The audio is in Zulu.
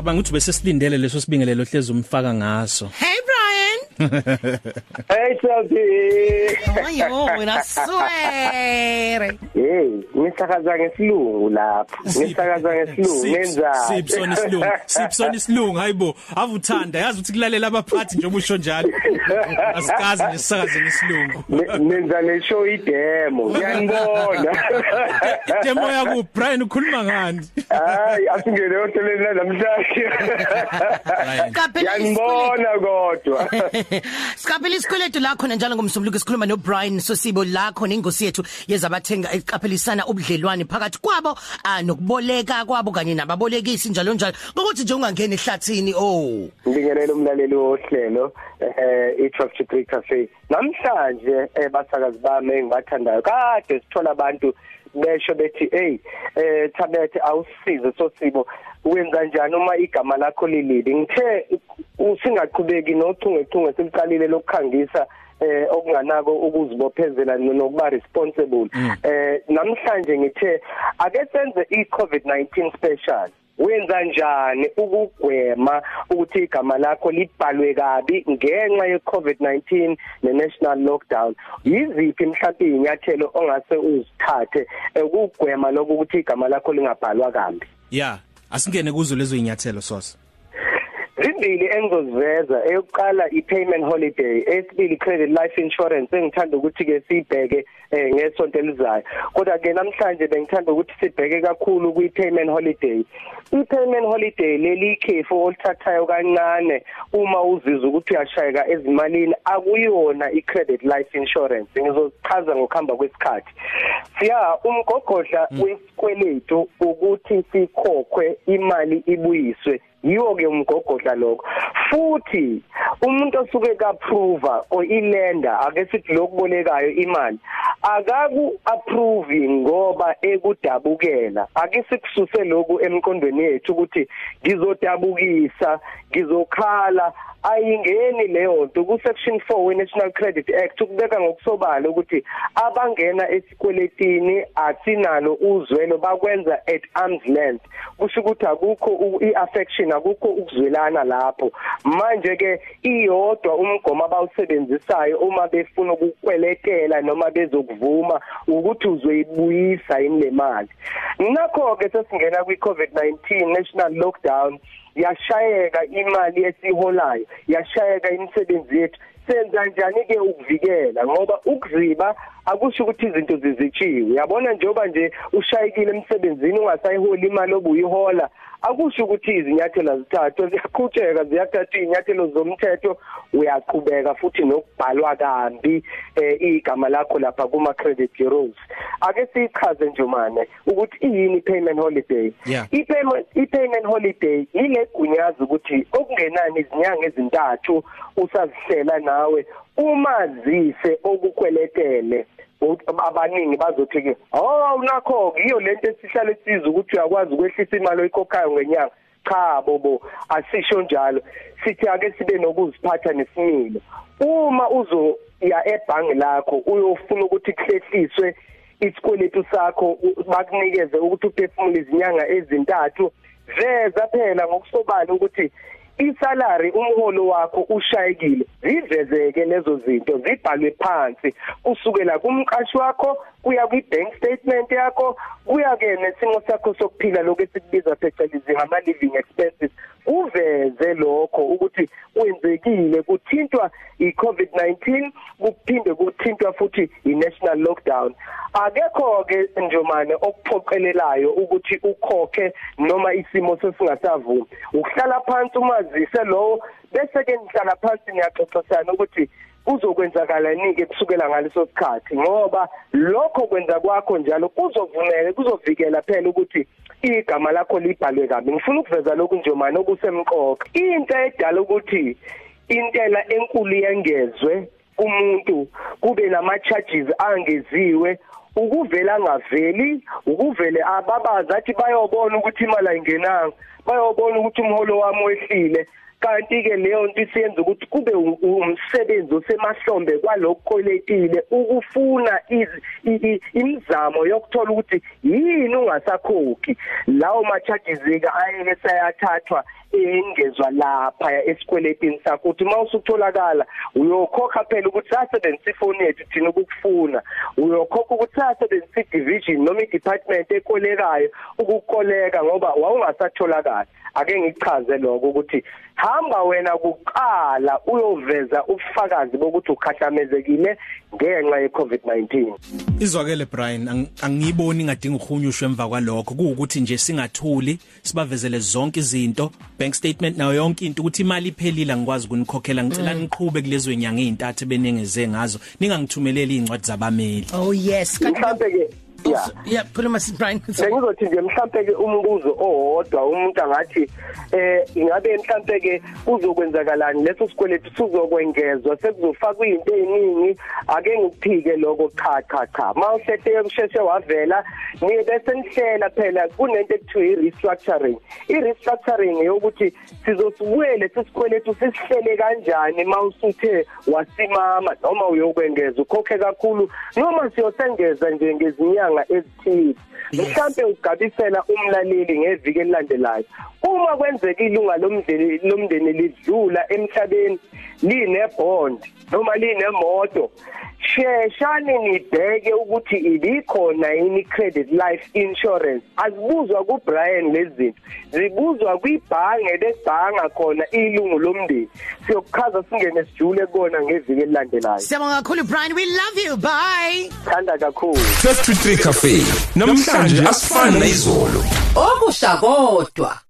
ngicabanga ukuthi bese silindele leso sibingelelo hlezi umfaka ngaso Hey Brian. Hey Sophie. Ayo, wena swear. Hey, ngisakaza ngesilungu lapho. Ngisakaza ngesilungu nenza. Sipsona isilungu sipsona isilungu hayibo avuthanda yazi ukuthi kulalela abaphathi njengoba usho njalo asikazi nje sisakaze ngesilungu Nenza le show idemo. Ngiyanibona. demo yakho Brian ukhuluma ngani Hayi, asingene hoteleni namhlanje. Kaphela Yanibona kodwa. Skaphela isikweletu lakho njalo ngomsombuluko sikhuluma no Brian Sosibo lakho nengosi yethu yezabathenga eqaphelisana ubudlelwane phakathi kwabo ah, nokuboleka kwabo kanye nababolekisi njalo njalo. Ngokuthi nje ungangena ehlathini oh. Ngibingelela umlaleli wohlelo eh i-Traffic 3 Cafe. Namhlanje eh basakazi bami engibathandayo kade sithola abantu besho bethi hey eh Thabethe awusize sosibo wenza kanjani uma igama lakho lilili? Ngithe usingaqhubeki nochungechunge siliqalile lokukhangisa eh okunganako ukuzibophezela nokuba responsible. Eh namhlanje ngithe ake senze i-COVID-19 special. Wenza njani ukugwema ukuthi igama lakho libhalwe kabi ngenxa ye-COVID-19 ne-national lockdown? Yiziphi mhlawumbe inyathelo ongase uzithathe ukugwema lokho ukuthi igama lakho lingabhalwa kabi yeah asingene kuzo lezo inyathelo sosa. Zimbili engizoziveza eyokuqala i-payment holiday esibili credit life insurance engithanda ukuthi ke sibheke eh, ngesonto elizayo. Kodwa ke namhlanje bengithanda ukuthi sibheke kakhulu kwi-payment holiday. I-payment holiday leli ikhefu olithathayo kancane uma uzizwa ukuthi uyashayeka ezimalini akuyona i-credit life insurance. Ngizochaza ngokuhamba kwesikhathi. Siya umgogodla wesikweletu ukuthi sikhokhwe imali ibuyiswe. Yiwo ke umgogodla lokho. Futhi umuntu osuke kaapprove or ilender ake sithi lokubolekayo imali akaku approve ngoba ekudabukela. Ake sikususe lokhu emqondweni yethu ukuthi ngizodabukisa ngizokhala ayingeni leyo nto. Ku section 4 we National Credit Act ukubeka ngokusobala ukuthi abangena esikweletini asinalo uzwelo bakwenza at arm's length. Kusho ukuthi akukho iaffection akukho ukuzwelana lapho. Manje ke iyodwa umgomo abawusebenzisayo uma befuna ukukweletela noma bezokuvuma ukuthi uzoyibuyisa yini le mali. Nakho ke sesingena kwi COVID-19 national lockdown yashayeka imali esiholayo yashayeka imisebenzi yethu senza njani ke ukuvikela ngoba ukuziba akusho ukuthi izinto zizitshiwe. Yabona njengoba nje ushayekile emsebenzini ungasayihola imali obuyihola akusho ukuthi izinyathelo zithathwe ziyaqhutsheka ziyathatha izinyathelo zomthetho uyaqhubeka futhi nokubhalwa kambi eh, igama lakho lapha kuma credit bureaus. Ake sichaze nje manje ukuthi iyini payment holiday? Yeah. i-payment i-payment holiday ile gunyaza ukuthi okungenani izinyanga ezintathu usazihlela nawe umazise okukweletele abaningi bazothi ke oh nakho iyo lento esihlale siza ukuthi uyakwazi ukwehlisa imali oyikhokhayo ngenyanga. Cha bobo asisho njalo. Sithi ake sibe nokuziphatha nesimilo. Uma uzo ya ebhangi lakho uyofuna ukuthi kuhlehliswe isikweletu sakho bakunikeze ukuthi uphefumule izinyanga ezintathu veza phela ngokusobala ukuthi isalary umholo wakho ushayekile zivezeke lezo zinto zibhalwe phansi. Kusukela kumqashi wakho kuya kwi bank statement yakho kuya ke nesimo sakho sokuphila lokho esikubiza phecelezi ngama living expenses. Uveze lokho ukuthi kwenzekile kuthintwa iCovid-19 kuphinde kuthintwa futhi iNational Lockdown. Akekho ke njomane okuphoqelelayo ukuthi ukhokhe noma isimo sesingasavumi. Ukuhlala phansi umazise lowo bese ke nihlala phansi niyaxoxisana ukuthi kuzokwenzakala nike kusukela ngaleso sikhathi ngoba lokho kwenza kwakho njalo kuzovumela kuzovikela phela ukuthi igama lakho libhalwe kabi. Ngifuna ukuveza lokhu nje manje okusemqoka. Into edala ukuthi intela enkulu yengezwe umuntu kube nama charges angeziwe ukuvela ngaveli ukuvele ababaza athi bayobona ukuthi imali ayingenanga bayobona ukuthi umholo wami wehlile. Kanti ke leyo nto isiyenza ukuthi kube umsebenzi osemahlombe kwalokukholetile ukufuna imizamo yokuthola ukuthi yini ungasakhokhi. Lawo ma charges ke ayeke sayathathwa engezwa lapha esikweletini sakho uthi mawusutholakala uyokhokha phela ukuthi sasebenzisa ifoni yethu thina ukukufuna. Uyokhokha ukuthi sasebenzisa division noma i-department ekolekayo ukukoleka ngoba wawungasatholakala ake ngichaze lokho ukuthi hamba wena kuqala uyoveza ubufakazi bokuthi ukhahlamezekile ngenxa yeCovid-19 Izwakele Brian angiyiboni ngadinga uhunyushwe emva kwalokho. Kuukuthi nje singathuli sibavezele zonke izinto. Bank statement nayo yonke into ukuthi imali iphelile ngikwazi ukunikhokhela. Ngicela niqhube kulezwe nyanga ezintathu benengeze ngazo. Ningangithumeleli incwadi zabameli. Oh yes. Mhlambe ke yeah. Yeah khuluma si Brian Bengizothi nje mhlambe ke umbuzo owodwa umuntu angathi eh ingabe mhlambe ke kuzokwenzakalani? Leso sikweletu sizokwengezwa sekuzofakwa izinto eziningi ake ngikuphike lokho cha cha cha. Mawuhlete kusheshe wavela niye bese nihlela phela kunento ekuthiwa i-restructuring. I-restructuring yokuthi sizosibuyele sesikweletu sisihlele kanjani mawusuthe wasimama noma uyokwengeza. Ukhokhe kakhulu. Noma siyosengeza nje ngezinyanga ezithile. Mhlambe ugabisela umlaleli ngeviki elilandelayo. Uma kwenzeka ilunga lomndeni lomndeni lidlula emhlabeni linebond noma linemoto sheshane nibheke ukuthi ibikhona yini credit life insurance. Azibuzwa ku Brian lezinto zibuzwa kwibhange lebhanga khona ilungu lomndeni. Siyokuchaza singene sijule kona ngeviki elilandelayo. Siyabonga kakhulu Brian. We love you. Bye. Thanda kakhulu. 33 Cafe. Namhlanje asifani nezolo okusha kodwa.